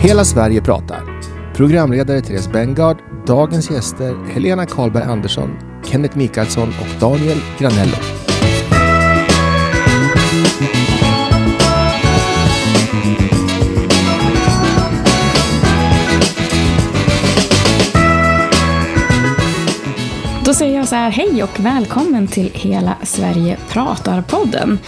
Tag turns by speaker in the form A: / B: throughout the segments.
A: Hela Sverige pratar. Programledare Therese Bengard, dagens gäster Helena Karlberg Andersson, Kenneth Mikaelsson och Daniel Granello.
B: Då säger jag så här, hej och välkommen till Hela Sverige pratar-podden.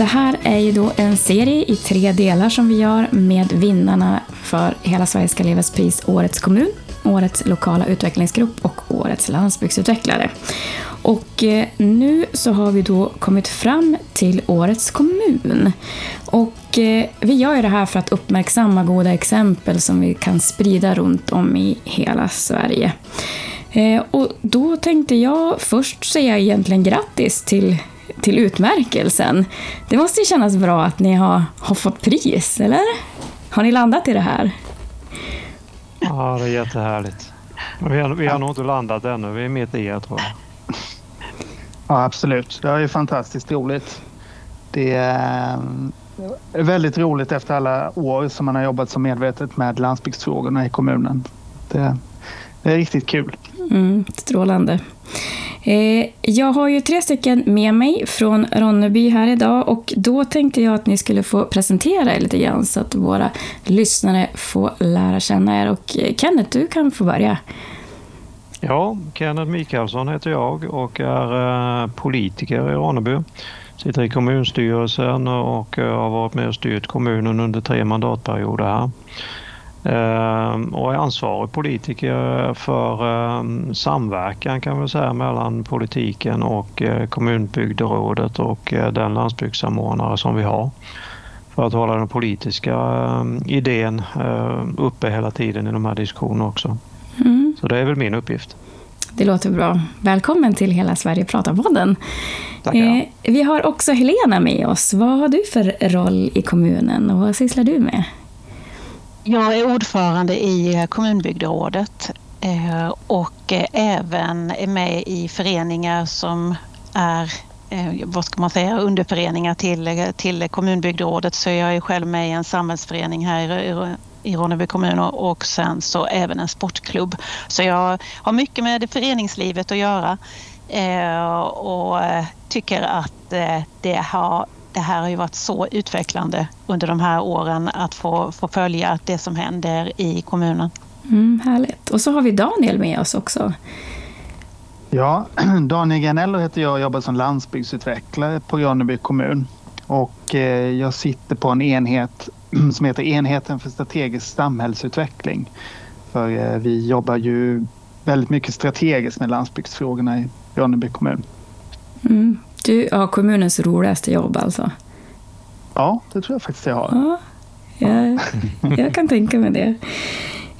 B: Det här är ju då en serie i tre delar som vi gör med vinnarna för Hela Sverige ska levas pris Årets kommun, Årets lokala utvecklingsgrupp och Årets landsbygdsutvecklare. Och eh, nu så har vi då kommit fram till Årets kommun. Och eh, vi gör ju det här för att uppmärksamma goda exempel som vi kan sprida runt om i hela Sverige. Eh, och då tänkte jag först säga egentligen grattis till, till utmärkelsen. Det måste ju kännas bra att ni har, har fått pris, eller? Har ni landat i det här?
C: Ja, det är jättehärligt. Vi har, vi har nog inte landat ännu. Vi är mitt i det, tror jag.
D: Ja, absolut. Det är fantastiskt roligt. Det är väldigt roligt efter alla år som man har jobbat så medvetet med landsbygdsfrågorna i kommunen. Det, det är riktigt kul.
B: Mm, strålande. Eh, jag har ju tre stycken med mig från Ronneby här idag och då tänkte jag att ni skulle få presentera er lite grann så att våra lyssnare får lära känna er. Och eh, Kenneth, du kan få börja.
C: Ja, Kenneth Mikaelsson heter jag och är eh, politiker i Ronneby. Sitter i kommunstyrelsen och eh, har varit med och styrt kommunen under tre mandatperioder här. Ehm, och är ansvarig politiker för ehm, samverkan kan man säga mellan politiken och eh, kommunbygderådet och eh, den landsbygdssamordnare som vi har för att hålla den politiska ehm, idén uppe hela tiden i de här diskussionerna också. Mm. Så det är väl min uppgift.
B: Det låter bra. Välkommen till Hela Sverige pratar-podden.
C: Eh,
B: vi har också Helena med oss. Vad har du för roll i kommunen och vad sysslar du med?
E: Jag är ordförande i eh, kommunbygderådet eh, och eh, även är med i föreningar som är vad ska man säga, underföreningar till, till kommunbygderådet. Så jag är själv med i en samhällsförening här i, i Ronneby kommun och sen så även en sportklubb. Så jag har mycket med föreningslivet att göra och tycker att det har det här har ju varit så utvecklande under de här åren att få, få följa det som händer i kommunen.
B: Mm, härligt. Och så har vi Daniel med oss också.
D: Ja, Daniel Ganello heter jag och jobbar som landsbygdsutvecklare på Ronneby kommun. Och eh, jag sitter på en enhet som heter Enheten för strategisk samhällsutveckling. För eh, vi jobbar ju väldigt mycket strategiskt med landsbygdsfrågorna i Ronneby kommun.
B: Mm. Du har kommunens roligaste jobb alltså?
D: Ja, det tror jag faktiskt jag har.
B: Ja, jag, jag kan tänka mig det.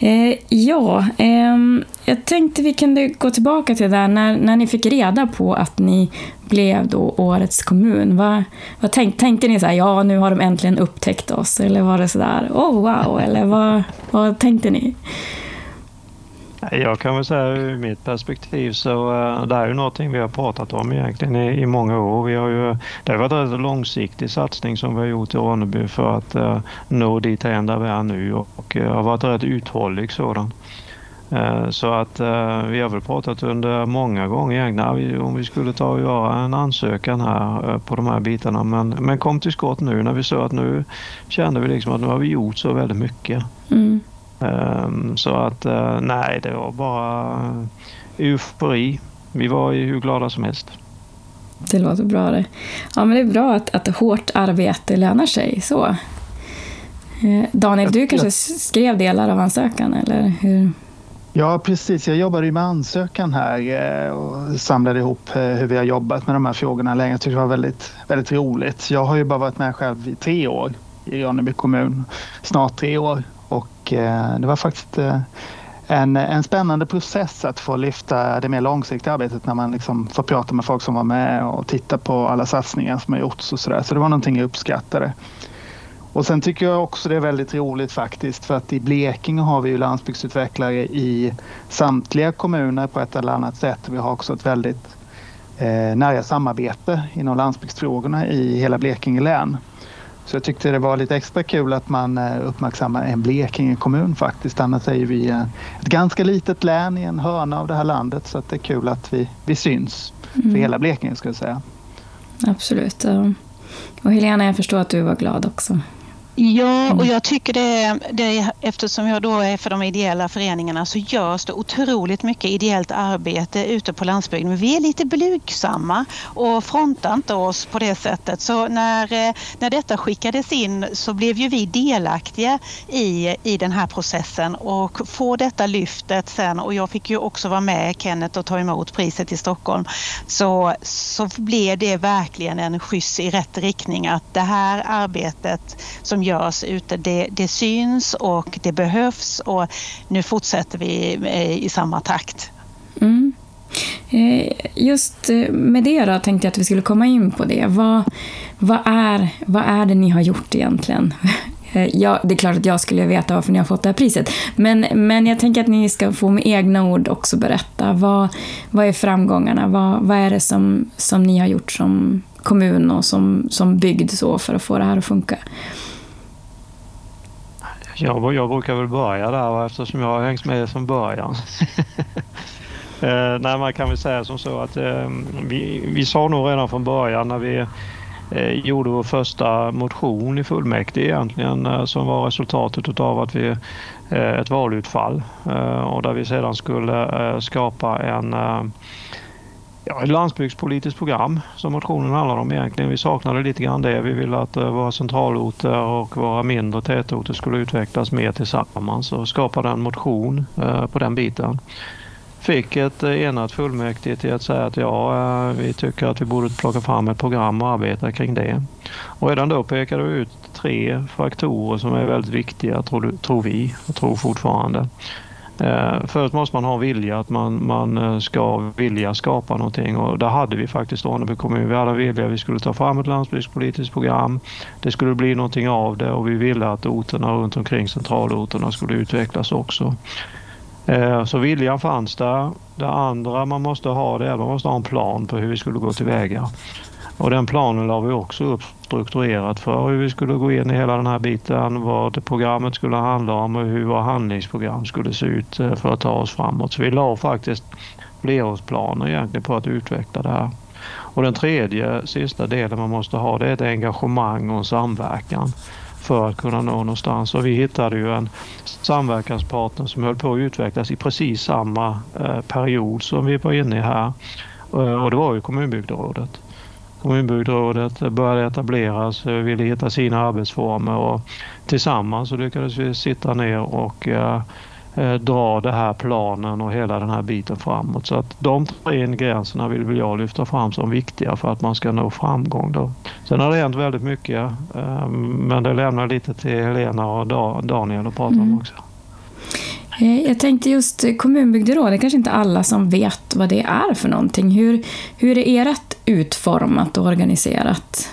B: Eh, ja, eh, jag tänkte vi kunde gå tillbaka till det där när, när ni fick reda på att ni blev då årets kommun. Vad, vad tänk, tänkte ni så här, ja nu har de äntligen upptäckt oss? Eller var det så där, oh wow? Eller vad, vad tänkte ni?
C: Jag kan väl säga ur mitt perspektiv så eh, det här är ju någonting vi har pratat om egentligen i, i många år. Vi har ju, det har varit en rätt långsiktig satsning som vi har gjort i Ronneby för att uh, nå dit där vi är nu och, uh, har varit rätt uthållig sådan. Så att vi har väl pratat under många gånger egentligen om vi skulle ta och göra en ansökan här på de här bitarna men, men kom till skott nu när vi sa att nu kände vi liksom att nu har vi gjort så väldigt mycket. Mm. Ehm, så att eh, nej, det var bara eufori. Vi var ju hur glada som helst.
B: Det låter bra det. Ja, men det är bra att, att hårt arbete lönar sig. så. Eh, Daniel, du kanske skrev delar av ansökan, eller hur?
D: Ja, precis. Jag jobbade med ansökan här eh, och samlade ihop hur vi har jobbat med de här frågorna länge. Jag tyckte det var väldigt, väldigt roligt. Jag har ju bara varit med själv i tre år i Ronneby kommun, snart tre år. Och eh, det var faktiskt eh, en, en spännande process att få lyfta det mer långsiktiga arbetet när man liksom får prata med folk som var med och titta på alla satsningar som har gjorts och sådär. Så det var någonting jag uppskattade. Och sen tycker jag också det är väldigt roligt faktiskt för att i Blekinge har vi ju landsbygdsutvecklare i samtliga kommuner på ett eller annat sätt. Vi har också ett väldigt eh, nära samarbete inom landsbygdsfrågorna i hela Blekinge län. Så jag tyckte det var lite extra kul att man uppmärksammar en Blekinge kommun faktiskt. Annars är vi ett ganska litet län i en hörna av det här landet så att det är kul att vi, vi syns för mm. hela Blekinge skulle jag säga.
B: Absolut. Och Helena, jag förstår att du var glad också.
E: Ja, och mm. jag tycker det, det, eftersom jag då är för de ideella föreningarna så görs det otroligt mycket ideellt arbete ute på landsbygden. Men vi är lite blygsamma och frontar inte oss på det sättet. Så när, eh, när detta skickades in så blev ju vi delaktiga i, i den här processen och få detta lyftet sen och jag fick ju också vara med Kenneth och ta emot priset i Stockholm. Så, så blev det verkligen en skjuts i rätt riktning att det här arbetet som görs ute, det, det syns och det behövs och nu fortsätter vi eh, i samma takt.
B: Mm. Eh, just eh, med det då tänkte jag att vi skulle komma in på det. Vad, vad, är, vad är det ni har gjort egentligen? Ja, det är klart att jag skulle veta varför ni har fått det här priset. Men, men jag tänker att ni ska få med egna ord också berätta. Vad, vad är framgångarna? Vad, vad är det som, som ni har gjort som kommun och som, som bygd så för att få det här att funka?
C: Jag, jag brukar väl börja där eftersom jag har hängt med från början. eh, nej, man kan väl säga som så att eh, vi, vi sa nog redan från början när vi eh, gjorde vår första motion i fullmäktige egentligen eh, som var resultatet av att vi eh, ett valutfall eh, och där vi sedan skulle skapa en Ja, ett landsbygdspolitiskt program som motionen handlar om egentligen. Vi saknade lite grann det. Vi ville att eh, våra centralorter och våra mindre tätorter skulle utvecklas mer tillsammans och skapade en motion eh, på den biten. Fick ett eh, enat fullmäktige till att säga att ja, vi tycker att vi borde plocka fram ett program och arbeta kring det. Och redan då pekade vi ut tre faktorer som är väldigt viktiga, tror, tror vi och tror fortfarande. Eh, först måste man ha vilja, att man, man eh, ska vilja skapa någonting och där hade vi faktiskt Ronneby kommun. Vi hade vilja att vi skulle ta fram ett landsbygdspolitiskt program. Det skulle bli någonting av det och vi ville att orterna runt omkring centralorterna skulle utvecklas också. Eh, så viljan fanns där. Det andra man måste ha det är att man måste ha en plan på hur vi skulle gå tillväga. Och den planen la vi också upp strukturerat för hur vi skulle gå in i hela den här biten, vad programmet skulle handla om och hur våra handlingsprogram skulle se ut eh, för att ta oss framåt. Så vi la faktiskt flerårsplaner egentligen på att utveckla det här. Och den tredje, sista delen man måste ha det är ett engagemang och en samverkan för att kunna nå någonstans. Och vi hittade ju en samverkanspartner som höll på att utvecklas i precis samma eh, period som vi var inne i här. Eh, och det var ju kommunbygderådet. Kommunbygderådet började etableras, ville hitta sina arbetsformer och tillsammans så lyckades vi sitta ner och eh, eh, dra den här planen och hela den här biten framåt. Så att de tre ingredienserna vill jag lyfta fram som viktiga för att man ska nå framgång. Då. Sen har det hänt väldigt mycket eh, men det lämnar lite till Helena och Daniel att prata mm. om också.
B: Jag tänkte just kommunbygderåd, det är kanske inte alla som vet vad det är för någonting. Hur, hur är ert utformat och organiserat?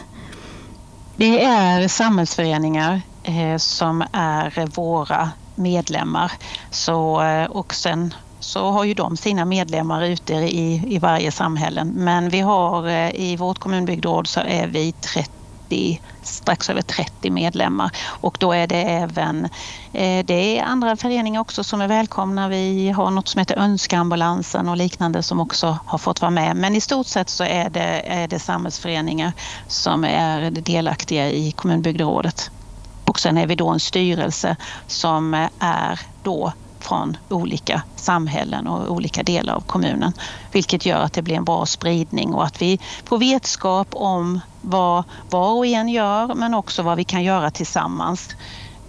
E: Det är samhällsföreningar eh, som är våra medlemmar. Så, eh, och sen så har ju de sina medlemmar ute i, i varje samhälle. Men vi har eh, i vårt kommunbyggdråd så är vi 30 30, strax över 30 medlemmar och då är det även eh, det är andra föreningar också som är välkomna. Vi har något som heter Önskeambulansen och liknande som också har fått vara med. Men i stort sett så är det, är det samhällsföreningar som är delaktiga i kommunbygderådet. Och sen är vi då en styrelse som är då från olika samhällen och olika delar av kommunen. Vilket gör att det blir en bra spridning och att vi får vetskap om vad var och en gör men också vad vi kan göra tillsammans.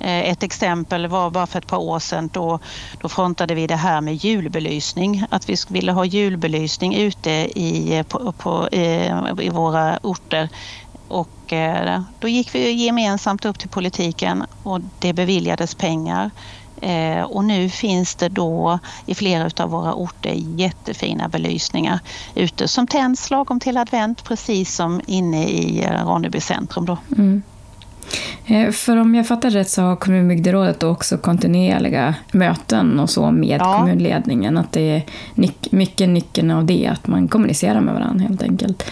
E: Eh, ett exempel var bara för ett par år sedan då, då frontade vi det här med julbelysning. Att vi ville ha julbelysning ute i, eh, på, på, eh, i våra orter. Och då gick vi gemensamt upp till politiken och det beviljades pengar. Eh, och nu finns det då i flera av våra orter jättefina belysningar ute som tänds lagom till advent precis som inne i eh, Ronneby centrum. Då. Mm.
B: Eh, för om jag fattar rätt så har kommunbygderådet också kontinuerliga möten och så med ja. kommunledningen. Att det är mycket nyckeln av det, att man kommunicerar med varandra helt enkelt.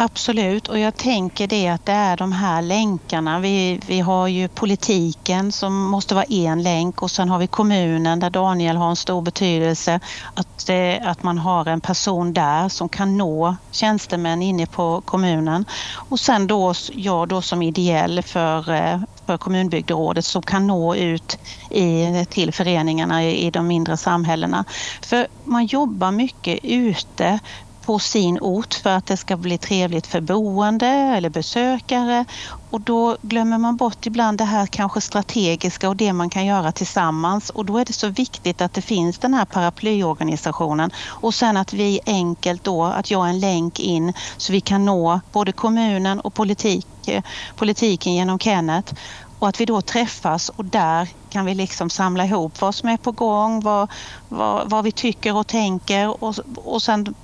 E: Absolut, och jag tänker det att det är de här länkarna. Vi, vi har ju politiken som måste vara en länk och sen har vi kommunen där Daniel har en stor betydelse. Att, det, att man har en person där som kan nå tjänstemän inne på kommunen. Och sen då jag då som ideell för, eh, för kommunbygderådet som kan nå ut i, till föreningarna i, i de mindre samhällena. För man jobbar mycket ute på sin ort för att det ska bli trevligt för boende eller besökare. Och då glömmer man bort ibland det här kanske strategiska och det man kan göra tillsammans. Och då är det så viktigt att det finns den här paraplyorganisationen. Och sen att vi enkelt då, att jag är en länk in så vi kan nå både kommunen och politik, eh, politiken genom Kenneth. Och att vi då träffas och där kan vi liksom samla ihop vad som är på gång, vad, vad, vad vi tycker och tänker. Och, och sen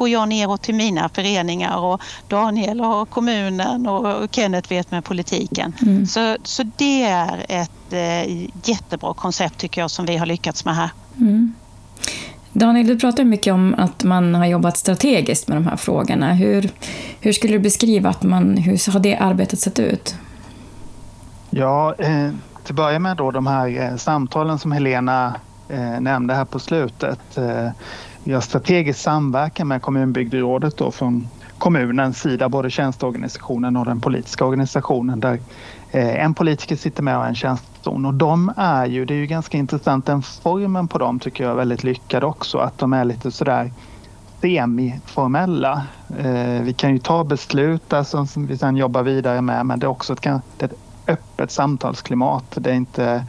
E: går jag neråt till mina föreningar och Daniel har kommunen och Kenneth vet med politiken. Mm. Så, så det är ett eh, jättebra koncept tycker jag som vi har lyckats med här. Mm.
B: Daniel, du pratar mycket om att man har jobbat strategiskt med de här frågorna. Hur, hur skulle du beskriva att man, hur har det arbetet sett ut?
D: Ja, eh, till att börja med då de här eh, samtalen som Helena eh, nämnde här på slutet. Vi har strategisk samverkan med kommunbygderådet då från kommunens sida, både tjänsteorganisationen och den politiska organisationen där eh, en politiker sitter med och en tjänsteperson. Och de är ju, det är ju ganska intressant, den formen på dem tycker jag är väldigt lyckad också, att de är lite sådär semiformella. Eh, vi kan ju ta beslut där som vi sedan jobbar vidare med men det är också ett, ett öppet samtalsklimat. Det är inte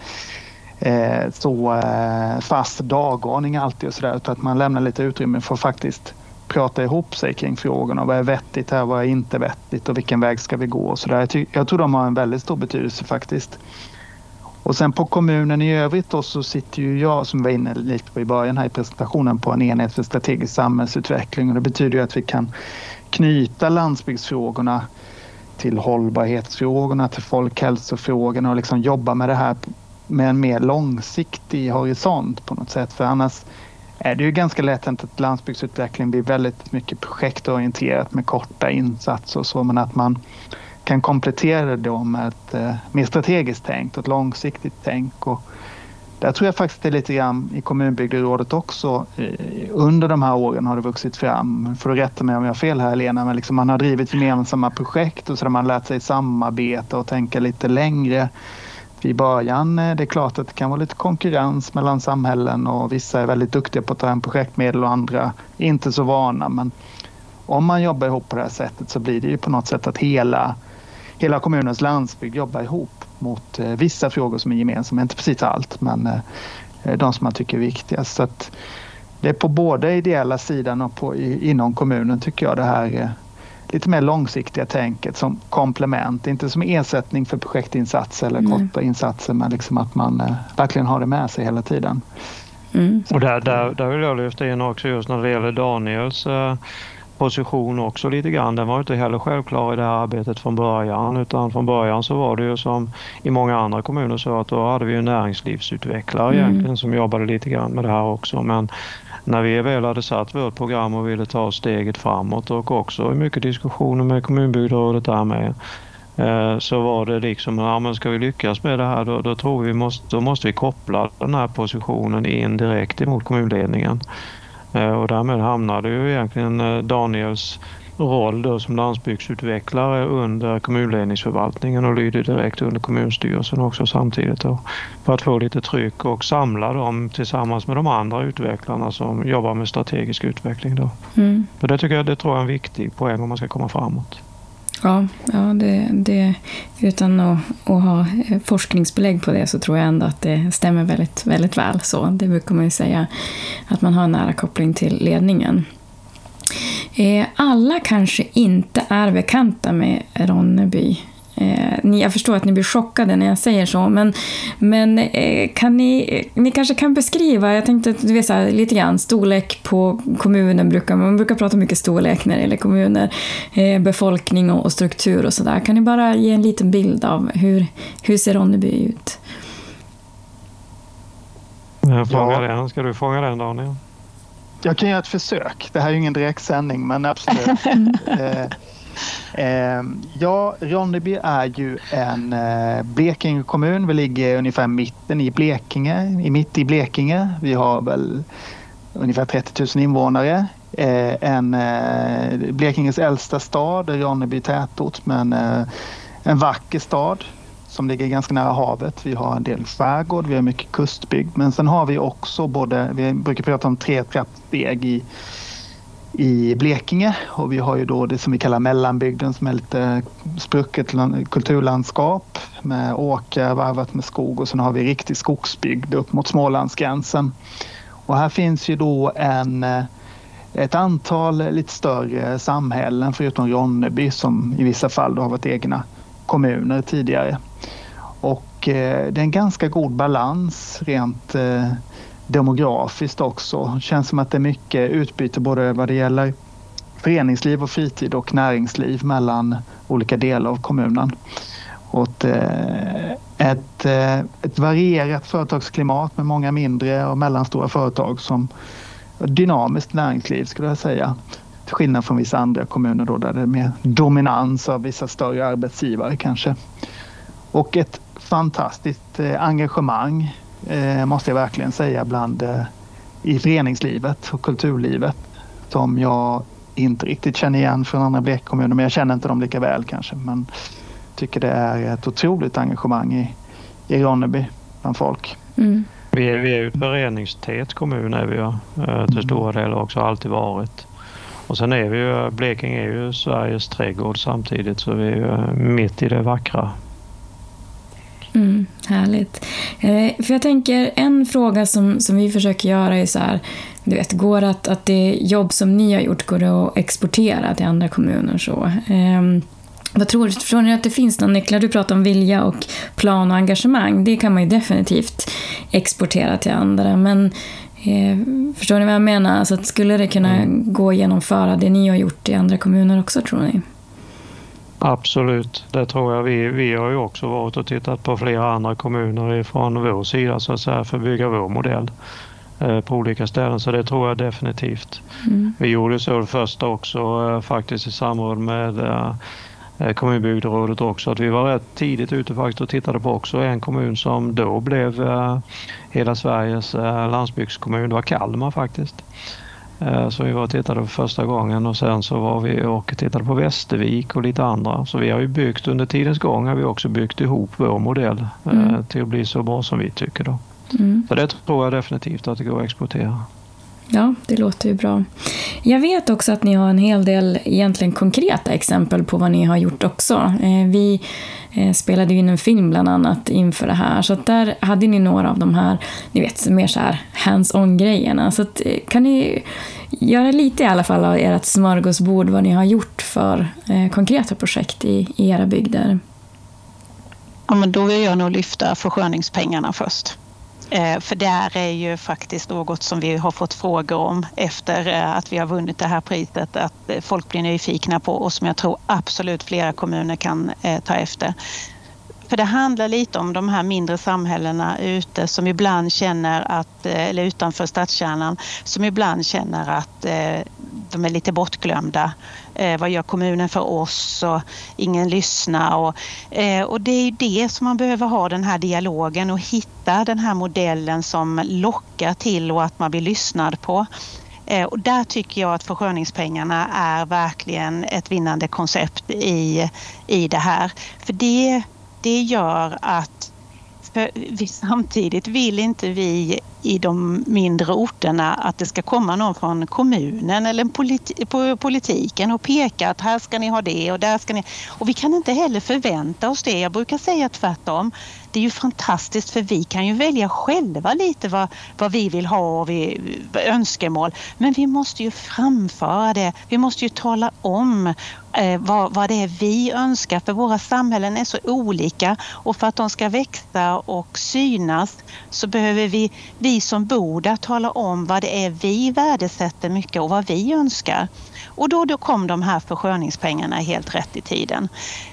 D: eh, så eh, fast dagordning alltid och sådär utan att man lämnar lite utrymme för att faktiskt prata ihop sig kring frågorna. Vad är vettigt här? Vad är inte vettigt? Och vilken väg ska vi gå? Och så där. Jag, jag tror de har en väldigt stor betydelse faktiskt. Och sen på kommunen i övrigt då så sitter ju jag, som var inne lite på i början här i presentationen, på en enhet för strategisk samhällsutveckling. Och det betyder ju att vi kan knyta landsbygdsfrågorna till hållbarhetsfrågorna, till folkhälsofrågorna och liksom jobba med det här med en mer långsiktig horisont på något sätt. För annars är det ju ganska lätt att landsbygdsutveckling blir väldigt mycket projektorienterat med korta insatser och så men att man kan komplettera det med ett eh, mer strategiskt tänk och ett långsiktigt tänk. Och där tror jag faktiskt det är lite grann i kommunbygderådet också. Eh, under de här åren har det vuxit fram, för att rätta mig om jag har fel här Lena, men liksom man har drivit gemensamma projekt och så har man lärt sig samarbeta och tänka lite längre i början eh, är det klart att det kan vara lite konkurrens mellan samhällen och vissa är väldigt duktiga på att ta hem projektmedel och andra inte så vana. Men om man jobbar ihop på det här sättet så blir det ju på något sätt att hela, hela kommunens landsbygd jobbar ihop mot eh, vissa frågor som är gemensamma, inte precis allt men eh, de som man tycker är viktigast. Så att det är på både ideella sidan och på, inom kommunen tycker jag det här lite mer långsiktiga tänket som komplement, inte som ersättning för projektinsatser eller mm. korta insatser men liksom att man eh, verkligen har det med sig hela tiden.
C: Mm. Och där, där, där vill jag lyfta in också just när det gäller Daniels eh, position också lite grann. Den var inte heller självklar i det här arbetet från början utan från början så var det ju som i många andra kommuner så att då hade vi en näringslivsutvecklare mm. egentligen som jobbade lite grann med det här också men när vi väl hade satt vårt program och ville ta steget framåt och också i mycket diskussioner med kommunbygderådet där med eh, så var det liksom, ja men ska vi lyckas med det här då, då tror vi måste, då måste vi koppla den här positionen in direkt emot kommunledningen. Eh, och därmed hamnade ju egentligen eh, Daniels roll då som landsbygdsutvecklare under kommunledningsförvaltningen och lyder direkt under kommunstyrelsen också samtidigt då, för att få lite tryck och samla dem tillsammans med de andra utvecklarna som jobbar med strategisk utveckling. Då. Mm. Det tycker jag det tror jag är en viktig poäng om man ska komma framåt.
B: Ja, ja det, det, utan att, att, ha forskningsbelägg på det så tror jag ändå att det stämmer väldigt, väldigt väl. Så det brukar man ju säga, att man har en nära koppling till ledningen. Eh, alla kanske inte är bekanta med Ronneby. Eh, jag förstår att ni blir chockade när jag säger så, men, men eh, kan ni, ni kanske kan beskriva, jag tänkte du vet, så här, lite grann, storlek på kommunen, brukar, man brukar prata mycket storlek när det gäller kommuner, befolkning och, struktur och sådär. Kan ni bara ge en liten bild av hur, hur ser Ronneby ut?
C: Jag frågar ja. den. Ska du fråga den Daniel?
D: Jag kan göra ett försök. Det här är ju ingen direktsändning men absolut. eh, Eh, ja, Ronneby är ju en eh, Blekinge kommun. Vi ligger ungefär mitten i Blekinge, i mitt i Blekinge. Vi har väl ungefär 30 000 invånare. Eh, en eh, Blekinges äldsta stad, Ronneby tätort, men eh, en vacker stad som ligger ganska nära havet. Vi har en del skärgård, vi har mycket kustbygd, men sen har vi också både, vi brukar prata om tre trappsteg i i Blekinge och vi har ju då det som vi kallar mellanbygden som är lite sprucket kulturlandskap med åker varvat med skog och sen har vi riktig skogsbygd upp mot Smålandsgränsen. Och här finns ju då en, ett antal lite större samhällen förutom Ronneby som i vissa fall då har varit egna kommuner tidigare. Och eh, det är en ganska god balans rent eh, demografiskt också. Det känns som att det är mycket utbyte både vad det gäller föreningsliv och fritid och näringsliv mellan olika delar av kommunen. Och eh, ett, ett, ett varierat företagsklimat med många mindre och mellanstora företag som dynamiskt näringsliv skulle jag säga. Till skillnad från vissa andra kommuner då där det är mer dominans av vissa större arbetsgivare kanske. Och ett fantastiskt eh, engagemang eh, måste jag verkligen säga, bland eh, i föreningslivet och kulturlivet som jag inte riktigt känner igen från andra Blekingekommuner, men jag känner inte dem lika väl kanske. Men tycker det är ett otroligt engagemang i, i Ronneby bland folk.
C: Mm. Vi är, vi är ju föreningstät kommun är vi ju, till stora delar också, alltid varit. Och sen är vi ju, Blekinge är ju Sveriges trädgård samtidigt så vi är ju mitt i det vackra
B: Mm, härligt. Eh, för jag tänker, en fråga som, som vi försöker göra är så här, du vet, går att, att det jobb som ni har gjort, går det att exportera till andra kommuner? Så? Eh, vad tror du? Förstår ni att det finns några nycklar? Du pratar om vilja och plan och engagemang. Det kan man ju definitivt exportera till andra. Men eh, förstår ni vad jag menar? Alltså, skulle det kunna mm. gå att genomföra det ni har gjort i andra kommuner också, tror ni?
C: Absolut, det tror jag. Vi, vi har ju också varit och tittat på flera andra kommuner från vår sida så att säga för att bygga vår modell eh, på olika ställen så det tror jag definitivt. Mm. Vi gjorde så det första också eh, faktiskt i samråd med eh, kommunbygderådet också att vi var rätt tidigt ute faktiskt och tittade på också en kommun som då blev hela Sveriges landsbygdskommun. Det var Kalmar faktiskt. Eh, så vi var och tittade för första gången och sen så var vi och tittade på Västervik och lite andra. Så vi har ju byggt under tidens gång har vi också byggt ihop vår modell eh, mm. till att bli så bra som vi tycker. Då. Mm. Så det tror jag definitivt att det går att exportera.
B: Ja, det låter ju bra. Jag vet också att ni har en hel del egentligen konkreta exempel på vad ni har gjort också. Eh, vi Eh, spelade in en film bland annat inför det här, så där hade ni några av de här, ni vet, mer så här hands-on-grejerna. Så att, eh, kan ni göra lite i alla fall av ert smörgåsbord vad ni har gjort för eh, konkreta projekt i, i era bygder?
E: Ja, men då vill jag nog lyfta försköningspengarna först. Eh, för det här är ju faktiskt något som vi har fått frågor om efter eh, att vi har vunnit det här priset. Att eh, folk blir nyfikna på och som jag tror absolut flera kommuner kan ta efter. För det handlar lite om de här mindre samhällena ute som ibland känner att, eller utanför stadskärnan, som ibland känner att de är lite bortglömda. Eh, vad gör kommunen för oss? Och ingen lyssnar. Och, eh, och det är ju det som man behöver ha den här dialogen och hitta den här modellen som lockar till och att man blir lyssnad på. Eh, och där tycker jag att försköningspengarna är verkligen ett vinnande koncept i, i det här. För det, det gör att för vi, samtidigt vill inte vi i de mindre orterna att det ska komma någon från kommunen eller politi politiken och peka att här ska ni ha det och där ska ni... Och vi kan inte heller förvänta oss det. Jag brukar säga tvärtom det är ju fantastiskt för vi kan ju välja själva lite vad, vad vi vill ha och vi, önskemål. Men vi måste ju framföra det. Vi måste ju tala om eh, vad, vad det är vi önskar för våra samhällen är så olika och för att de ska växa och synas så behöver vi, vi som bor där tala om vad det är vi värdesätter mycket och vad vi önskar. Och då, då kom de här försköningspengarna helt rätt i tiden.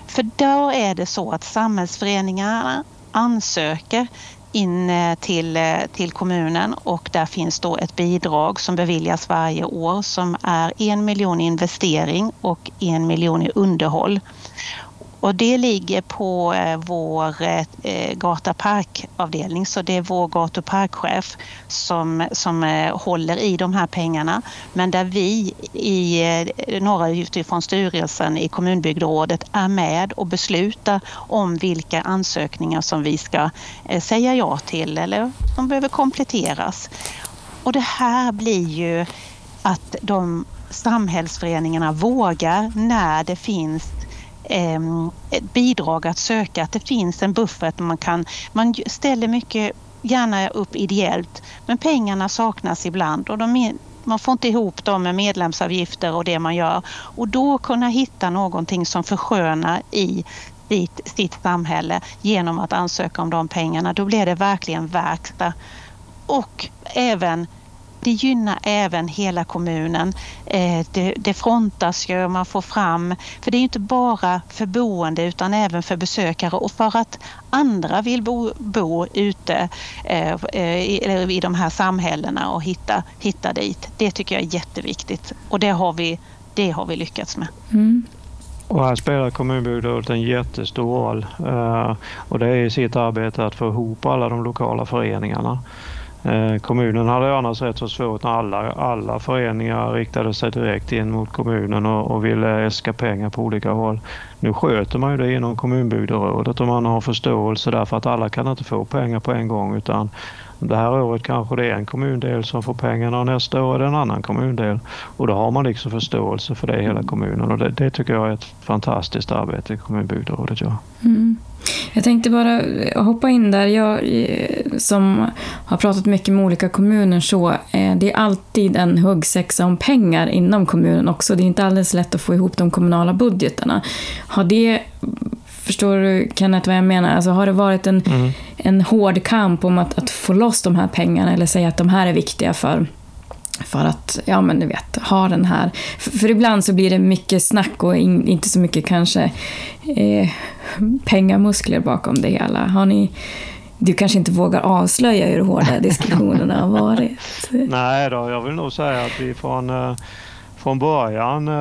E: För då är det så att samhällsföreningarna ansöker in eh, till, eh, till kommunen och där finns då ett bidrag som beviljas varje år som är en miljon investering och en miljon i underhåll. Och det ligger på eh, vår eh, gataparkavdelning, så det är vår gatu parkchef som, som eh, håller i de här pengarna. Men där vi i några utifrån styrelsen i kommunbygderådet är med och beslutar om vilka ansökningar som vi ska säga ja till eller som behöver kompletteras. Och det här blir ju att de samhällsföreningarna vågar när det finns Ehm, ett bidrag att söka, att det finns en buffert. Man, kan, man ställer mycket gärna upp ideellt men pengarna saknas ibland och de man får inte ihop dem med medlemsavgifter och det man gör. Och då kunna hitta någonting som förskönar i sitt, sitt samhälle genom att ansöka om de pengarna. Då blir det verkligen verkstad. Och även det gynnar även hela kommunen. Eh, det, det frontas ju, man får fram, för det är inte bara för boende utan även för besökare och för att andra vill bo, bo ute eh, i, i de här samhällena och hitta, hitta dit. Det tycker jag är jätteviktigt och det har vi, det har vi lyckats med. Mm.
C: Och här spelar kommunbygderådet en jättestor roll eh, och det är i sitt arbete att få ihop alla de lokala föreningarna. Eh, kommunen hade annars rätt så svårt när alla, alla föreningar riktade sig direkt in mot kommunen och, och ville äska pengar på olika håll. Nu sköter man ju det inom kommunbygderådet och man har förståelse därför att alla kan inte få pengar på en gång utan det här året kanske det är en kommundel som får pengarna och nästa år är det en annan kommundel. Och då har man liksom förståelse för det i hela kommunen och det, det tycker jag är ett fantastiskt arbete kommunbygderådet gör. Mm.
B: Jag tänkte bara hoppa in där. Jag eh, som har pratat mycket med olika kommuner så, eh, det är alltid en huggsexa om pengar inom kommunen också. Det är inte alldeles lätt att få ihop de kommunala budgetarna. Har det Förstår du Kenneth vad jag menar? Alltså, har det varit en, mm. en hård kamp om att, att få loss de här pengarna eller säga att de här är viktiga för för att, ja men du vet, ha den här... För, för ibland så blir det mycket snack och in, inte så mycket kanske eh, pengamuskler bakom det hela. Har ni... Du kanske inte vågar avslöja hur hårda diskussionerna har varit?
C: Nej då, jag vill nog säga att vi från eh, från början eh,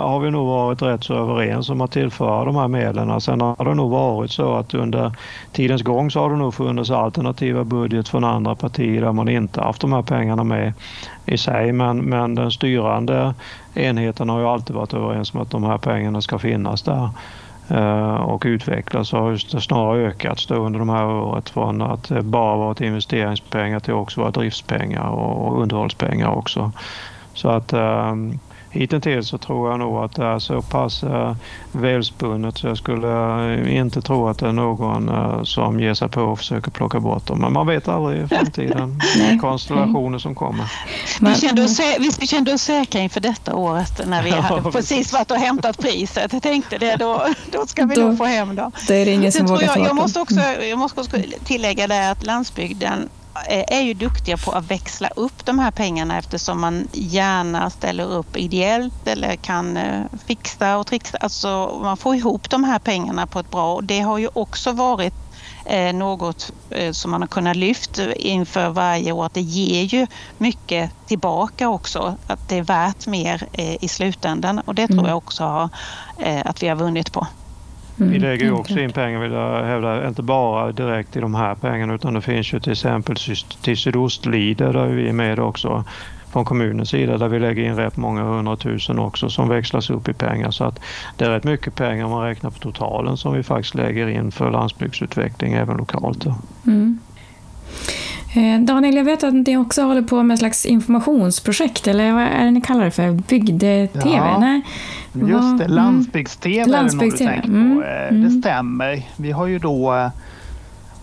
C: har vi nog varit rätt så överens om att tillföra de här medlen. Sen har det nog varit så att under tidens gång så har det nog funnits alternativa budget från andra partier där man inte haft de här pengarna med i sig. Men, men den styrande enheten har ju alltid varit överens om att de här pengarna ska finnas där eh, och utvecklas och har snarare ökats under de här året från att bara varit investeringspengar till också vara driftspengar och underhållspengar också. Så att um, hittills så tror jag nog att det är så pass uh, välspunnet så jag skulle uh, inte tro att det är någon uh, som ger sig på och försöker plocka bort dem. Men man vet aldrig i framtiden konstellationer som kommer.
E: Vi kände, oss, vi kände oss säkra inför detta året när vi hade precis varit och hämtat priset. Jag tänkte det, då, då ska vi då, nog få hem dem.
B: Det är det ingen som vågar
E: jag, jag måste också, Jag måste också tillägga det att landsbygden är ju duktiga på att växla upp de här pengarna eftersom man gärna ställer upp ideellt eller kan eh, fixa och trixa. Alltså man får ihop de här pengarna på ett bra och det har ju också varit eh, något eh, som man har kunnat lyfta inför varje år. Att det ger ju mycket tillbaka också. Att det är värt mer i slutändan och det tror mm. jag också att vi har vunnit på.
C: Mm, vi lägger ju också in pengar, vill jag hävda, inte bara direkt i de här pengarna utan det finns ju till exempel till Sydostlider där vi är med också från kommunens sida där vi lägger in rätt många hundratusen också som växlas upp i pengar. Så att det är rätt mycket pengar om man räknar på totalen som vi faktiskt lägger in för landsbygdsutveckling även lokalt. Mm.
B: Eh, Daniel, jag vet att ni också håller på med ett slags informationsprojekt, eller vad är det ni kallar det för? Bygde-TV? Ja,
D: just det, landsbygds-TV Landsbygds är det nog du tänker mm. på. Eh, mm. Det stämmer. Vi har ju då eh,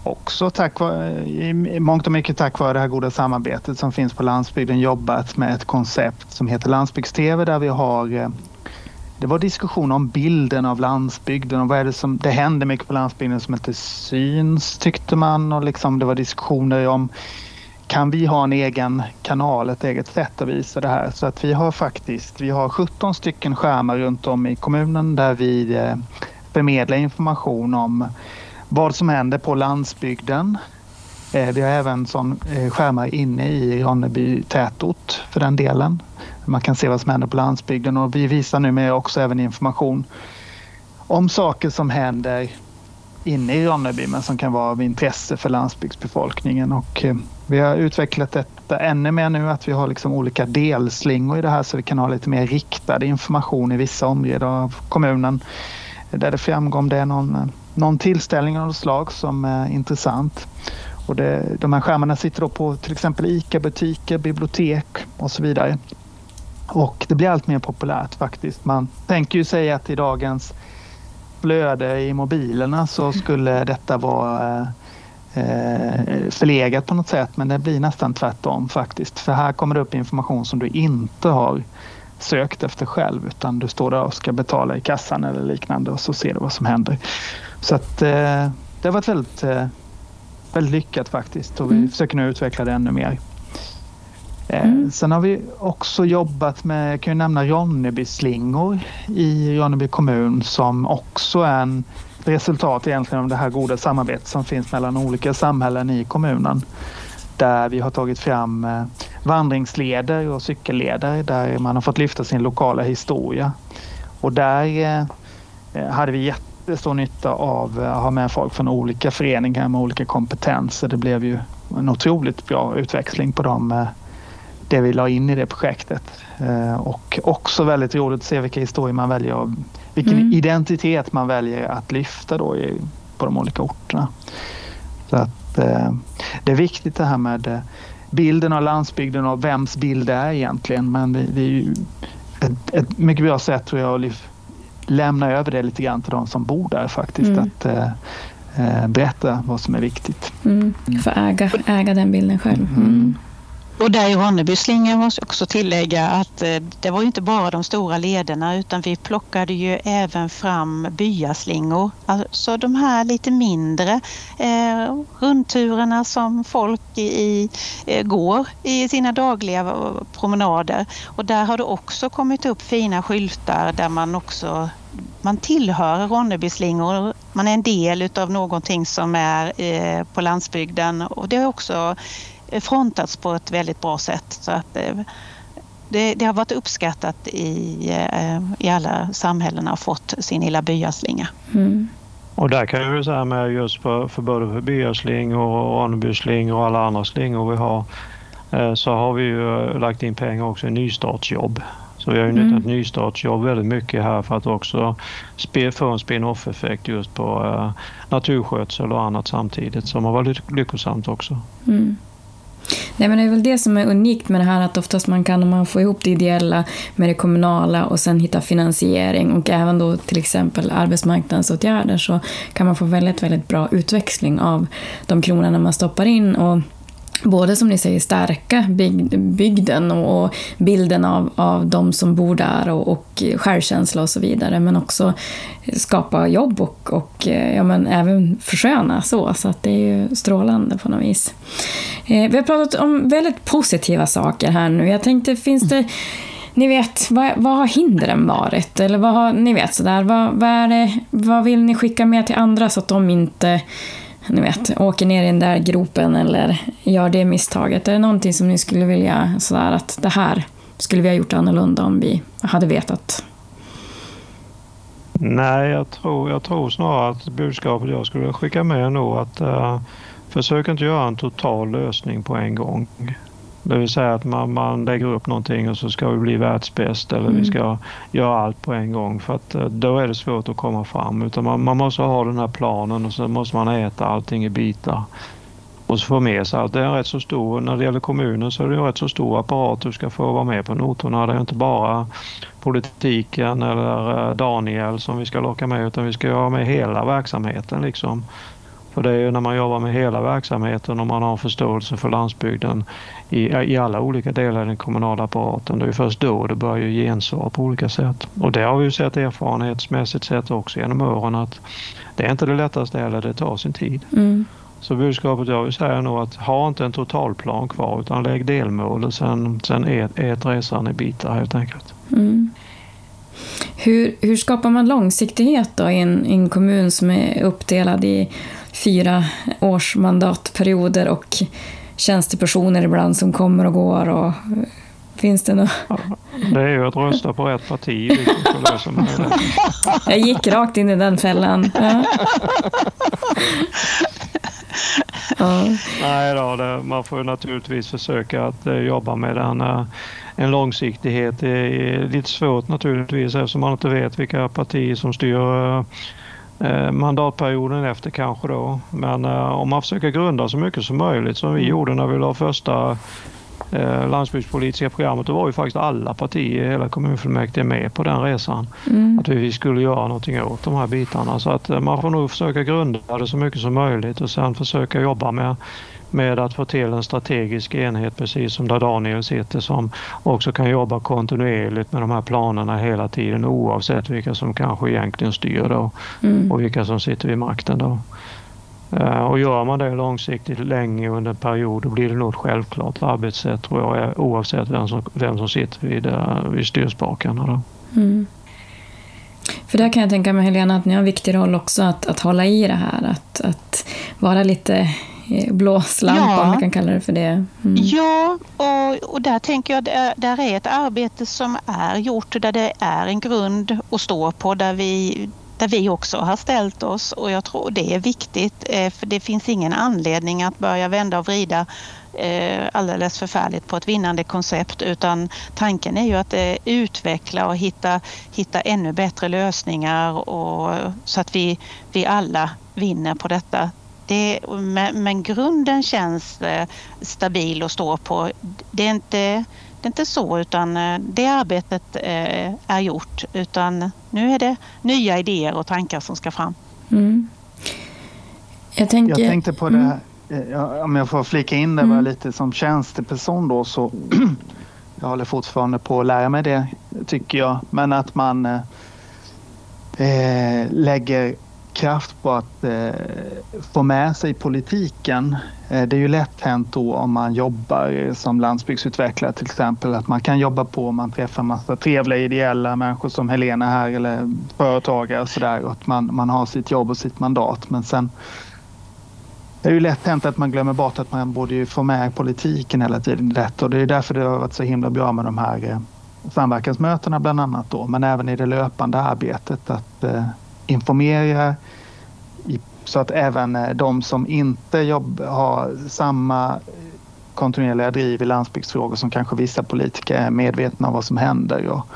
D: också tack vare, i mångt och mycket tack vare det här goda samarbetet som finns på landsbygden jobbat med ett koncept som heter Landsbygds-TV där vi har det var diskussion om bilden av landsbygden och vad är det som... Det händer mycket på landsbygden som inte syns tyckte man och liksom det var diskussioner om kan vi ha en egen kanal, ett eget sätt att visa det här? Så att vi har faktiskt, vi har 17 stycken skärmar runt om i kommunen där vi eh, förmedlar information om vad som händer på landsbygden eh, Vi har även sån eh, skärmar inne i Ronneby tätort för den delen. Man kan se vad som händer på landsbygden och vi visar numera också även information om saker som händer inne i Ronneby men som kan vara av intresse för landsbygdsbefolkningen. Och eh, vi har utvecklat detta ännu mer nu att vi har liksom olika delslingor i det här så vi kan ha lite mer riktad information i vissa områden av kommunen där det framgår om det är någon, någon tillställning av något slag som är intressant. Och det, de här skärmarna sitter då på till exempel ICA-butiker, bibliotek och så vidare. Och det blir allt mer populärt faktiskt. Man tänker ju sig att i dagens flöde i mobilerna så skulle detta vara eh, förlegat på något sätt men det blir nästan tvärtom faktiskt. För här kommer det upp information som du inte har sökt efter själv utan du står där och ska betala i kassan eller liknande och så ser du vad som händer. Så att eh, det har varit väldigt, eh, väldigt lyckat faktiskt och vi mm. försöker nu utveckla det ännu mer. Eh, mm. Sen har vi också jobbat med, jag kan ju nämna Ronnebyslingor i Ronneby kommun som också är en resultat egentligen av det här goda samarbetet som finns mellan olika samhällen i kommunen. Där vi har tagit fram eh, vandringsleder och cykelleder där man har fått lyfta sin lokala historia. Och där eh, hade vi jättestor nytta av att ha med folk från olika föreningar med olika kompetenser. Det blev ju en otroligt bra utväxling på de det vi la in i det projektet. Eh, och också väldigt roligt att se vilka historier man väljer vilken mm. identitet man väljer att lyfta då i, på de olika orterna. Så att, eh, det är viktigt det här med eh, bilden av landsbygden och vems bild det är egentligen. Men det, det är ju ett, ett, mycket bra sätt tror jag att lämna över det lite grann till de som bor där faktiskt. Mm. Att eh, berätta vad som är viktigt.
B: Mm. Få äga, äga den bilden själv. Mm.
E: Och där i Ronnebyslingan måste jag också tillägga att eh, det var ju inte bara de stora lederna utan vi plockade ju även fram byaslingor. Alltså de här lite mindre eh, rundturerna som folk i, eh, går i sina dagliga eh, promenader. Och där har det också kommit upp fina skyltar där man också man tillhör Ronnebyslingor. Man är en del utav någonting som är eh, på landsbygden och det är också frontats på ett väldigt bra sätt. Så att eh, det, det har varit uppskattat i, eh, i alla samhällen och fått sin lilla byaslinga. Mm.
C: Och där kan jag säga med just för, för både för byasling och Ronnebysling och alla andra slingor vi har eh, så har vi ju lagt in pengar också i nystartsjobb. Så vi har ju mm. nyttjat nystartsjobb väldigt mycket här för att också få en spin-off effekt just på naturskötsel och annat samtidigt som har varit lyckosamt också. Mm.
B: Nej, men det är väl det som är unikt med det här att oftast man kan, man få ihop det ideella med det kommunala och sen hitta finansiering och även då till exempel arbetsmarknadsåtgärder så kan man få väldigt, väldigt bra utväxling av de kronorna man stoppar in. Och både som ni säger stärka bygden och bilden av, av de som bor där och, och självkänsla och så vidare men också skapa jobb och, och eh, ja, men även försköna så. Så att det är ju strålande på något vis. Eh, vi har pratat om väldigt positiva saker här nu. Jag tänkte, finns det ni vet, vad, vad har hindren varit? Eller vad har, ni vet sådär, vad, vad, är det, vad vill ni skicka med till andra så att de inte ni vet, åker ner i den där gropen eller gör det misstaget? Är det någonting som ni skulle vilja, sådär att det här skulle vi ha gjort annorlunda om vi hade vetat?
C: Nej, jag tror, jag tror snarare att budskapet jag skulle skicka med är nog att uh, försök inte göra en total lösning på en gång. Det vill säga att man, man lägger upp någonting och så ska vi bli världsbäst eller mm. vi ska göra allt på en gång för att eh, då är det svårt att komma fram. Utan man, man måste ha den här planen och så måste man äta allting i bitar och så få med sig allt. Det är rätt så stor, när det gäller kommunen så är det en rätt så stor apparat du ska få vara med på noterna. Det är inte bara politiken eller eh, Daniel som vi ska locka med utan vi ska göra med hela verksamheten liksom. För det är ju när man jobbar med hela verksamheten och man har förståelse för landsbygden i, i alla olika delar i den kommunala apparaten. Det är först då det börjar ge gensvar på olika sätt. Och det har vi ju sett erfarenhetsmässigt sett också genom åren att det är inte det lättaste heller, det tar sin tid. Mm. Så budskapet jag vill säga är nog att ha inte en totalplan kvar utan lägg delmål och sen, sen ät, ät resan i bitar helt enkelt. Mm.
B: Hur, hur skapar man långsiktighet då i en, i en kommun som är uppdelad i fyra års mandatperioder och tjänstepersoner ibland som kommer och går. Och, finns det något? Ja,
C: det är ju att rösta på rätt parti. Liksom,
B: Jag gick rakt in i den fällan. Ja.
C: Ja. Nej då, det, man får naturligtvis försöka att eh, jobba med den, eh, en långsiktighet. Det är lite svårt naturligtvis eftersom man inte vet vilka partier som styr eh, mandatperioden efter kanske då. Men om man försöker grunda så mycket som möjligt som vi gjorde när vi la första eh, landsbygdspolitiska programmet, då var ju faktiskt alla partier i hela kommunfullmäktige med på den resan. Mm. Att vi skulle göra någonting åt de här bitarna. Så att eh, man får nog försöka grunda det så mycket som möjligt och sen försöka jobba med med att få till en strategisk enhet precis som där Daniel sitter som också kan jobba kontinuerligt med de här planerna hela tiden oavsett vilka som kanske egentligen styr då mm. och vilka som sitter vid makten då. Eh, och gör man det långsiktigt länge under en period då blir det nog ett självklart arbetssätt tror jag oavsett vem som, vem som sitter vid, eh, vid styrspakarna. Då. Mm.
B: För där kan jag tänka mig Helena att ni har en viktig roll också att, att hålla i det här, att, att vara lite eh, blåslampa ja. om man kan kalla det för det.
E: Mm. Ja, och, och där tänker jag att där är ett arbete som är gjort där det är en grund att stå på där vi där vi också har ställt oss och jag tror det är viktigt eh, för det finns ingen anledning att börja vända och vrida eh, alldeles förfärligt på ett vinnande koncept utan tanken är ju att eh, utveckla och hitta, hitta ännu bättre lösningar och, så att vi, vi alla vinner på detta. Det, men, men grunden känns stabil att stå på. Det är inte det är inte så utan eh, det arbetet eh, är gjort utan nu är det nya idéer och tankar som ska fram. Mm.
D: Jag, tänker, jag tänkte på mm. det, eh, om jag får flika in det mm. lite som tjänsteperson då så jag håller fortfarande på att lära mig det tycker jag. Men att man eh, lägger kraft på att eh, få med sig politiken. Eh, det är ju lätt hänt då om man jobbar som landsbygdsutvecklare till exempel att man kan jobba på om man träffar massa trevliga ideella människor som Helena här eller företagare och sådär att man, man har sitt jobb och sitt mandat men sen det är ju lätt hänt att man glömmer bort att man borde ju få med politiken hela tiden i detta och det är därför det har varit så himla bra med de här eh, samverkansmötena bland annat då men även i det löpande arbetet att eh, eh, informerar så att även eh, de som inte jobb, har samma kontinuerliga driv i landsbygdsfrågor som kanske vissa politiker är medvetna om vad som händer och,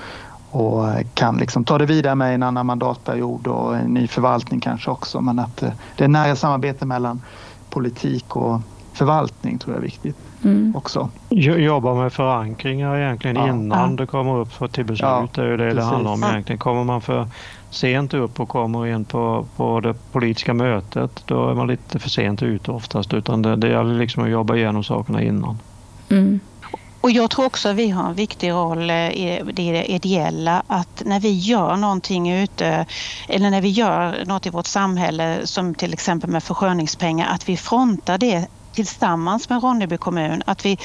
D: och kan liksom ta det vidare med en annan mandatperiod och en ny förvaltning kanske också. Men att eh, det är nära samarbete mellan politik och förvaltning tror jag är viktigt mm. också.
C: Jobba med förankringar egentligen ja. innan ja. det kommer upp för till beslut. Ja, det är ju det precis. det handlar om egentligen. Kommer man för sent upp och kommer in på, på det politiska mötet då är man lite för sent ute oftast utan det, det gäller liksom att jobba igenom sakerna innan. Mm.
E: Och jag tror också att vi har en viktig roll eh, i det ideella att när vi gör någonting ute eller när vi gör något i vårt samhälle som till exempel med försköningspengar att vi frontar det tillsammans med Ronneby kommun. Att vi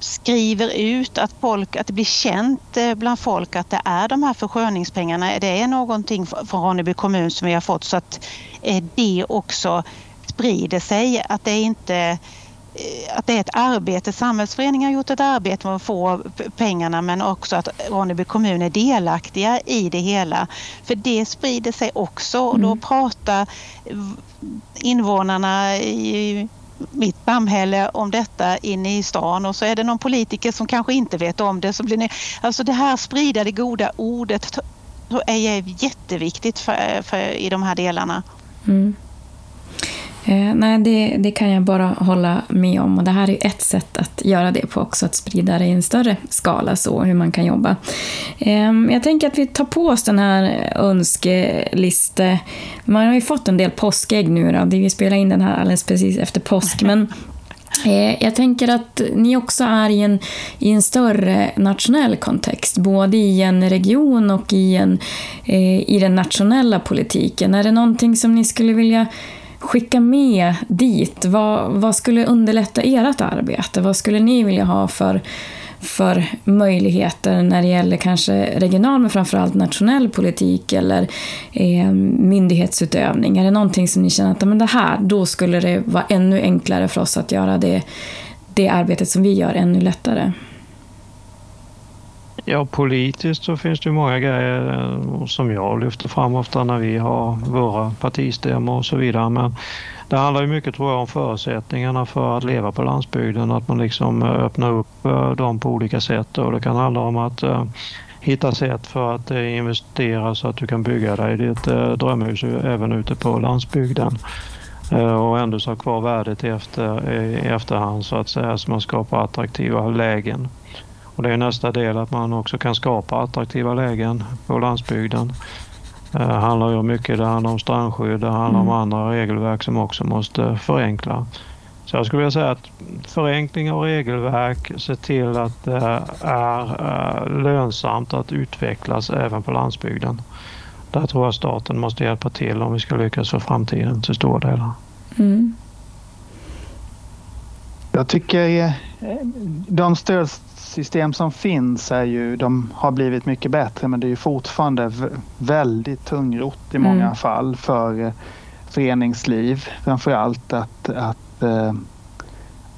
E: skriver ut att, folk, att det blir känt eh, bland folk att det är de här försköningspengarna. Det är någonting från Ronneby kommun som vi har fått så att eh, det också sprider sig. Att det inte eh, att det är ett arbete. Samhällsföreningen har gjort ett arbete med att få pengarna men också att Ronneby kommun är delaktiga i det hela. För det sprider sig också och då mm. pratar invånarna i mitt samhälle om detta inne i stan och så är det någon politiker som kanske inte vet om det. Så blir ni, alltså det här sprida det goda ordet är jätteviktigt för, för, i de här delarna. Mm.
B: Eh, nej, det, det, kan jag bara hålla med om. Och det här är ett sätt att göra det på också, att sprida det i en större skala, så hur man kan jobba. Eh, jag tänker att vi tar på oss den här önskeliste. Man har ju fått en del påskägg nu då. Vi spelar in den här alldeles precis efter påsk, men eh, jag tänker att ni också är i en, i en större nationell kontext, både i en region och i, en, eh, i den nationella politiken. Är det någonting som ni skulle vilja skicka med dit? Vad, vad skulle underlätta ert arbete? Vad skulle ni vilja ha för, för möjligheter när det gäller kanske regional men framförallt nationell politik eller eh, myndighetsutövning? Är det någonting som ni känner att men det här, då skulle det vara ännu enklare för oss att göra det, det arbetet som vi gör ännu lättare?
C: Ja, politiskt så finns det många grejer eh, som jag lyfter fram ofta när vi har våra partistämmor och så vidare. Men det handlar ju mycket tror jag om förutsättningarna för att leva på landsbygden, att man liksom eh, öppnar upp eh, dem på olika sätt och det kan handla om att hitta sätt för att investera så att du kan bygga dig ditt drömhus även ute på landsbygden och ändå ha kvar värdet efter, i efterhand så att säga så man skapar attraktiva lägen. Och det är nästa del att man också kan skapa attraktiva lägen på landsbygden. Det handlar ju mycket det handlar om strandskydd, det handlar mm. om andra regelverk som också måste förenkla. Så jag skulle vilja säga att förenkling av regelverk, se till att det är eh, lönsamt att utvecklas även på landsbygden. Där tror jag staten måste hjälpa till om vi ska lyckas för framtiden till stora delar. Mm.
D: Jag tycker eh, de stöd system som finns är ju, de har blivit mycket bättre men det är ju fortfarande väldigt tungrott i många mm. fall för eh, föreningsliv framför allt att, att, eh,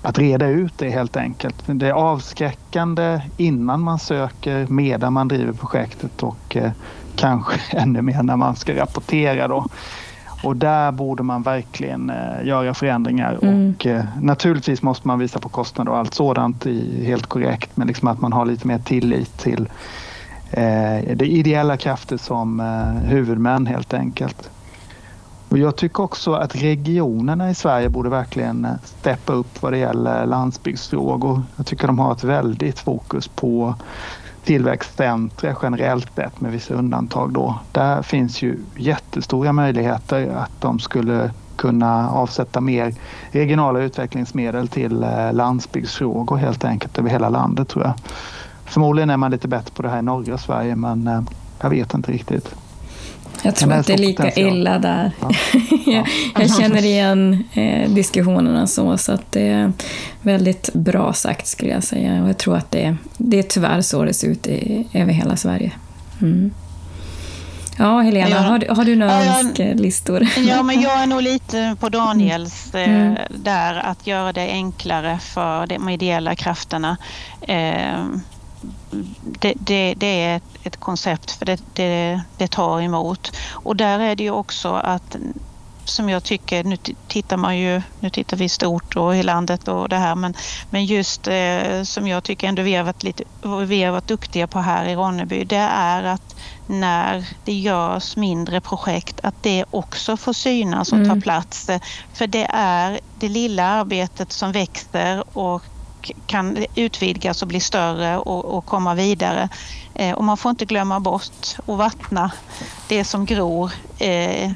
D: att reda ut det helt enkelt. Det är avskräckande innan man söker, medan man driver projektet och eh, kanske ännu mer när man ska rapportera då. Och där borde man verkligen eh, göra förändringar mm. och eh, naturligtvis måste man visa på kostnader och allt sådant i, helt korrekt men liksom att man har lite mer tillit till eh, det ideella krafter som eh, huvudmän helt enkelt. Och jag tycker också att regionerna i Sverige borde verkligen eh, steppa upp vad det gäller landsbygdsfrågor. Jag tycker de har ett väldigt fokus på tillväxtcentra generellt sett med vissa undantag då. Där finns ju jättestora möjligheter att de skulle kunna avsätta mer regionala utvecklingsmedel till eh, landsbygdsfrågor helt enkelt över hela landet tror jag. Förmodligen är man lite bättre på det här i norra Sverige men eh, jag vet inte riktigt.
B: Jag tror att det är lika illa där. Ja. jag, jag, känner igen eh, diskussionerna så, så att det är väldigt bra sagt skulle jag säga. Och jag tror att det, det är tyvärr så det ser ut i, över hela Sverige. Mm. Ja, Helena, jag, har, du, har du några ja, önskelistor?
E: Ja, men jag är nog lite på Daniels mm. eh, mm. där, att göra det enklare för de ideella krafterna. Eh, det, det, det, är ett, ett, koncept för det, det, tar emot. Och där är det ju också att som jag tycker, nu tittar man ju, nu tittar vi stort och i landet och det här, men, men just eh, som jag tycker ändå vi har varit lite, vi har varit duktiga på här i Ronneby, det är att när det görs mindre projekt, att det också får synas och ta mm. plats. För det är det lilla arbetet som växer och kan utvidgas och bli större och, och komma vidare. Eh, och man får inte glömma bort att vattna det som gror eh,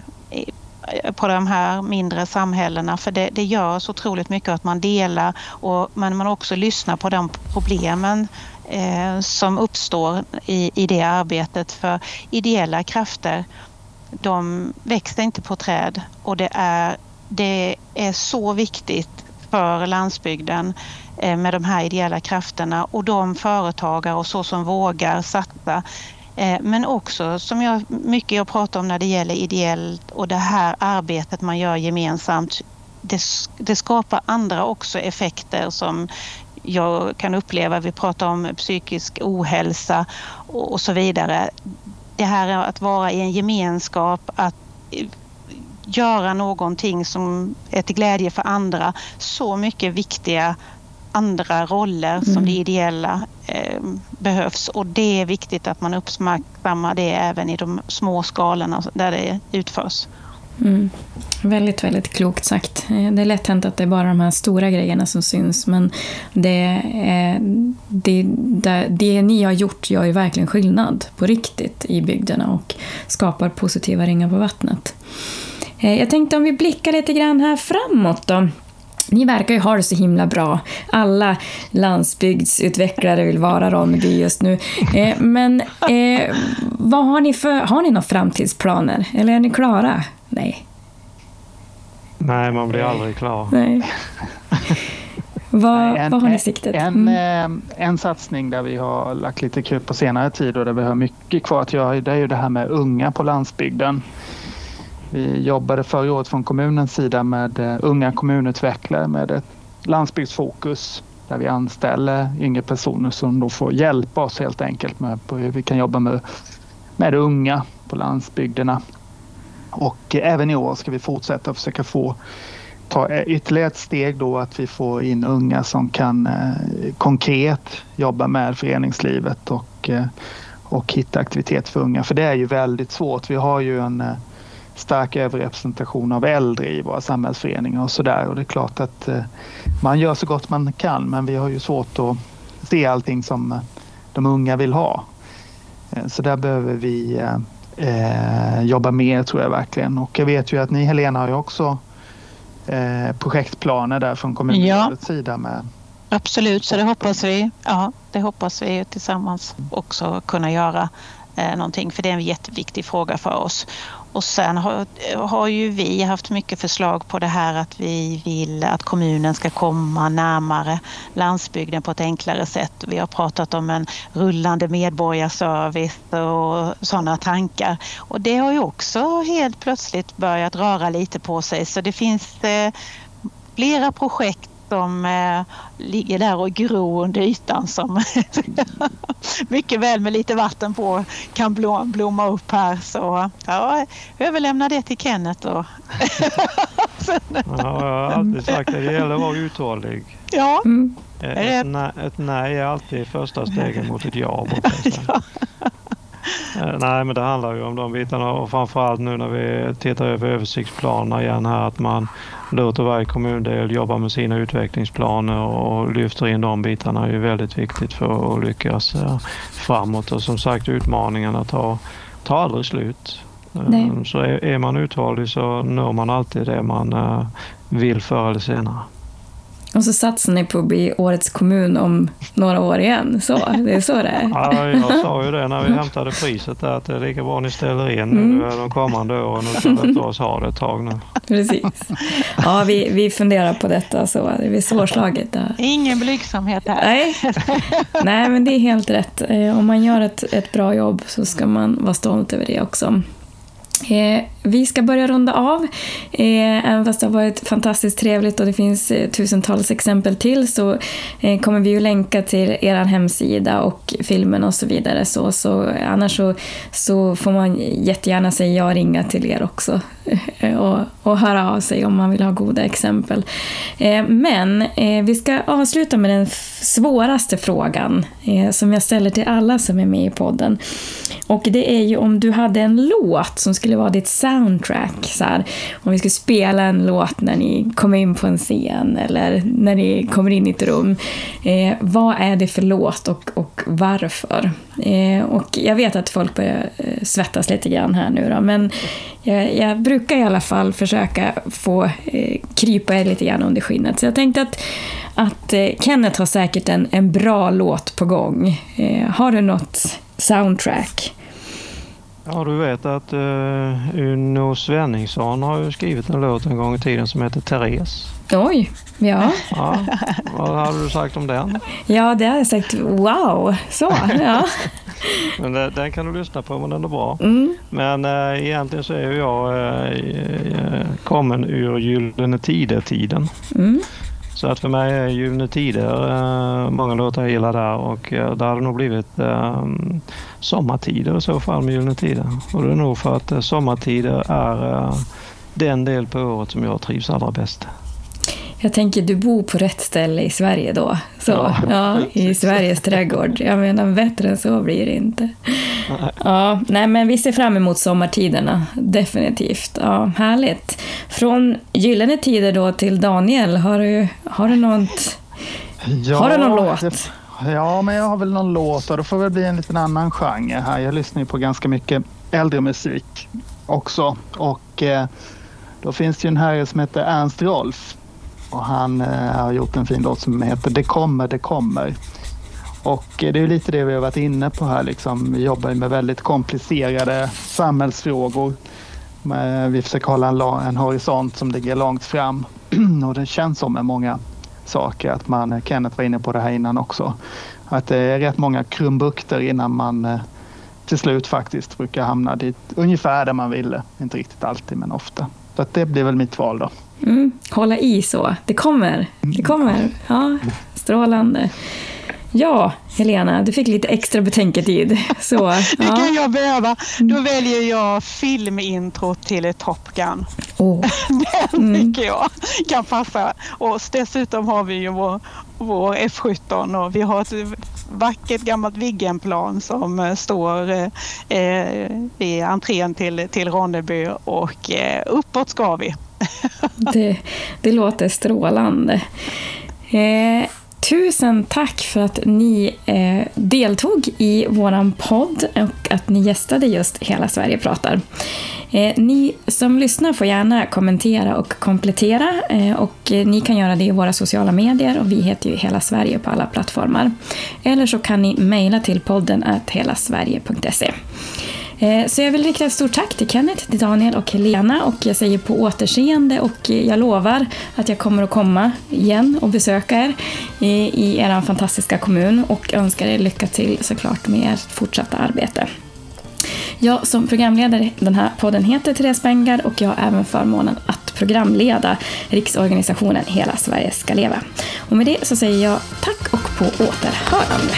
E: på de här mindre samhällena för det, det gör så otroligt mycket att man delar och men man också lyssnar på de problemen eh, som uppstår i, i det arbetet för ideella krafter de växer inte på träd och det är, det är så viktigt för landsbygden Eh, Eh, med de här ideella krafterna och de företagare och så som vågar satsa. Eh, men också som jag mycket jag pratar om när det gäller ideellt och det här arbetet man gör gemensamt. Det, det skapar andra också effekter som jag kan uppleva. Vi pratar om psykisk ohälsa och så vidare. Det här att vara i en gemenskap, att göra någonting som är till glädje för andra. Så mycket viktiga andra roller som mm. det ideella eh, behövs och det är viktigt att man uppmärksammar det även i de små skalorna där det utförs.
B: Mm. Väldigt, väldigt klokt sagt. Eh, det är lätt hänt att det är bara de här stora grejerna som syns, men det, det, det, det ni har gjort gör ju verkligen skillnad på riktigt i bygderna och skapar positiva ringar på vattnet. Eh, jag tänkte om vi blickar lite grann här framåt då. Ni verkar ju ha det så himla bra. Alla landsbygdsutvecklare vill vara Ronneby just nu. Eh, men eh, vad har ni för, har ni några framtidsplaner? Eller är ni klara? Nej.
C: Nej, man blir aldrig klar.
B: Nej. Vad, en, vad har ni siktet?
D: En, mm. en satsning där vi har lagt lite krut på senare tid och där vi har mycket kvar att göra det är ju det här med unga på landsbygden. Vi jobbade förra året från kommunens sida med eh, unga kommunutvecklare med ett landsbygdsfokus där vi anställer yngre personer som då får hjälpa oss helt enkelt med hur vi kan jobba med, med unga på landsbygderna. Och eh, även i år ska vi fortsätta försöka få ta eh, ytterligare ett steg då att vi får in unga som kan eh, konkret jobba med föreningslivet och, eh, och hitta aktivitet för unga. För det är ju väldigt svårt. Vi har ju en eh, stark överrepresentation av äldre i våra samhällsföreningar och sådär. Och det är klart att eh, man gör så gott man kan men vi har ju svårt att se allting som eh, de unga vill ha. Eh, så där behöver vi jobba mer tror jag verkligen. Och jag vet ju att ni Helena har ju också projektplaner där från kommunens ja. sida med
E: Absolut, så det hoppas vi. Ja, det hoppas vi tillsammans också kunna göra eh, någonting för det är en jätteviktig fråga för oss. Och sen har, har ju vi haft mycket förslag på det här att vi vill att kommunen ska komma närmare landsbygden på ett enklare sätt. Vi har pratat om en rullande medborgarservice och sådana tankar. Och det har ju också helt plötsligt börjat röra lite på sig så det finns eh, flera projekt som eh, ligger där och gror under ytan som mycket väl med lite vatten på kan blomma upp här. Så ja, jag överlämnar det till Kenneth. Och
C: ja, jag har alltid sagt att det gäller att vara uthållig.
E: Ja. Mm.
C: Ett, nej, ett nej är alltid första steget mot ett ja. ja. Eh, nej, men det handlar ju om de bitarna och framförallt nu när vi tittar över översiktsplanerna igen här att man låter varje kommundel jobba med sina utvecklingsplaner och lyfter in de bitarna är ju väldigt viktigt för att lyckas eh, framåt och som sagt utmaningarna tar, tar aldrig slut. Eh, nej. Så är man uthållig så når man alltid det man vill förr eller senare.
B: Och så satsar ni på att bli årets kommun om några år igen. Så, det är så det är.
C: Ja, jag sa ju det när vi hämtade priset där, att det är lika bra ni ställer in mm. nu de kommande åren och låta oss ha det ett tag nu.
B: Precis. Ja, vi, vi funderar på detta så. Det blir svårslaget. Där.
E: Ingen blygsamhet här.
B: Nej. Nej, men det är helt rätt. Eh, om man gör ett, ett bra jobb så ska man vara stolt över det också. Vi ska börja runda av. Eh, även fast det har varit fantastiskt trevligt och det finns eh, tusentals exempel till så eh, kommer vi ju länka till er hemsida och filmen och så vidare. Så, så, annars så, så får man jättegärna säga ja och ringa till er också och, och höra av sig om man vill ha goda exempel. Men vi ska avsluta med den svåraste frågan som jag ställer till alla som är med i podden. Och det är ju om du hade en låt som skulle vara ditt soundtrack. Så här, om vi skulle spela en låt när ni kommer in på en scen eller när ni kommer in i ett rum. Eh, vad är det för låt och, och varför? Eh, och jag vet att folk börjar eh, svettas lite grann här nu då, men jag, jag brukar i alla fall försöka få eh, krypa er lite grann under skinnet. Så jag tänkte att, att eh, Kenneth har säkert en, en bra låt på gång. Eh, har du något soundtrack?
C: Ja, du vet att uh, Uno Svenningsson har ju skrivit en låt en gång i tiden som heter Therese.
B: Oj, ja.
C: ja. Vad hade du sagt om den?
B: Ja, det hade jag sagt wow. Så, ja.
C: men det, den kan du lyssna på, men den är bra. Mm. Men äh, egentligen så är jag äh, kommen ur Gyllene Tider-tiden. Mm. Så att för mig är Gyllene Tider eh, många låtar jag gillar där och eh, det hade nog blivit eh, sommartider i så fall med Gyllene Tider. Och det är nog för att eh, sommartider är eh, den del på året som jag trivs allra bäst.
B: Jag tänker, du bor på rätt ställe i Sverige då. Så, ja, ja I Sveriges trädgård. Jag menar, bättre än så blir det inte. Nej. Ja, nej, men vi ser fram emot sommartiderna, definitivt. Ja, härligt. Från Gyllene Tider då till Daniel, har du, har du något... Ja, har du någon låt?
D: Ja, men jag har väl någon låt och då får det bli en liten annan genre här. Jag lyssnar ju på ganska mycket äldre musik också och eh, då finns det ju en herre som heter Ernst Rolf och han eh, har gjort en fin låt som heter Det kommer, det kommer. Och eh, det är lite det vi har varit inne på här. Liksom. Vi jobbar med väldigt komplicerade samhällsfrågor. Vi försöker hålla en, en horisont som ligger långt fram och det känns som med många saker. Att man, eh, Kenneth var inne på det här innan också. Att det är rätt många krumbukter innan man eh, till slut faktiskt brukar hamna dit ungefär där man ville. Inte riktigt alltid men ofta. Så att det blir väl mitt val då.
B: Mm, hålla i så. Det kommer. Det kommer. Ja, strålande. Ja, Helena, du fick lite extra betänketid. Så,
E: det ja. kan jag behöva. Då väljer jag filmintro till Top Gun. Oh. Den mm. tycker jag kan passa. Och dessutom har vi ju vår, vår F17 och vi har ett vackert gammalt Viggenplan som eh, står eh, i entrén till, till Ronneby och eh, uppåt ska vi.
B: det, det låter strålande. Eh, Tusen tack för att ni eh, deltog i vår podd och att ni gästade just Hela Sverige pratar. Eh, ni som lyssnar får gärna kommentera och komplettera eh, och eh, ni kan göra det i våra sociala medier och vi heter ju Hela Sverige på alla plattformar. Eller så kan ni mejla till podden helasverige.se. Eh, så jag vill rikta ett stort tack till Kenneth, till Daniel och Helena och jag säger på återseende och eh, jag lovar att jag kommer att komma igen och besöka er eh, i er fantastiska kommun och önskar er lycka till såklart med ert fortsatta arbete. Jag som programledare i den här podden heter Therese Bengard och jag har även förmånen att programleda riksorganisationen Hela Sverige ska leva. Och med det så säger jag tack och på återhörande.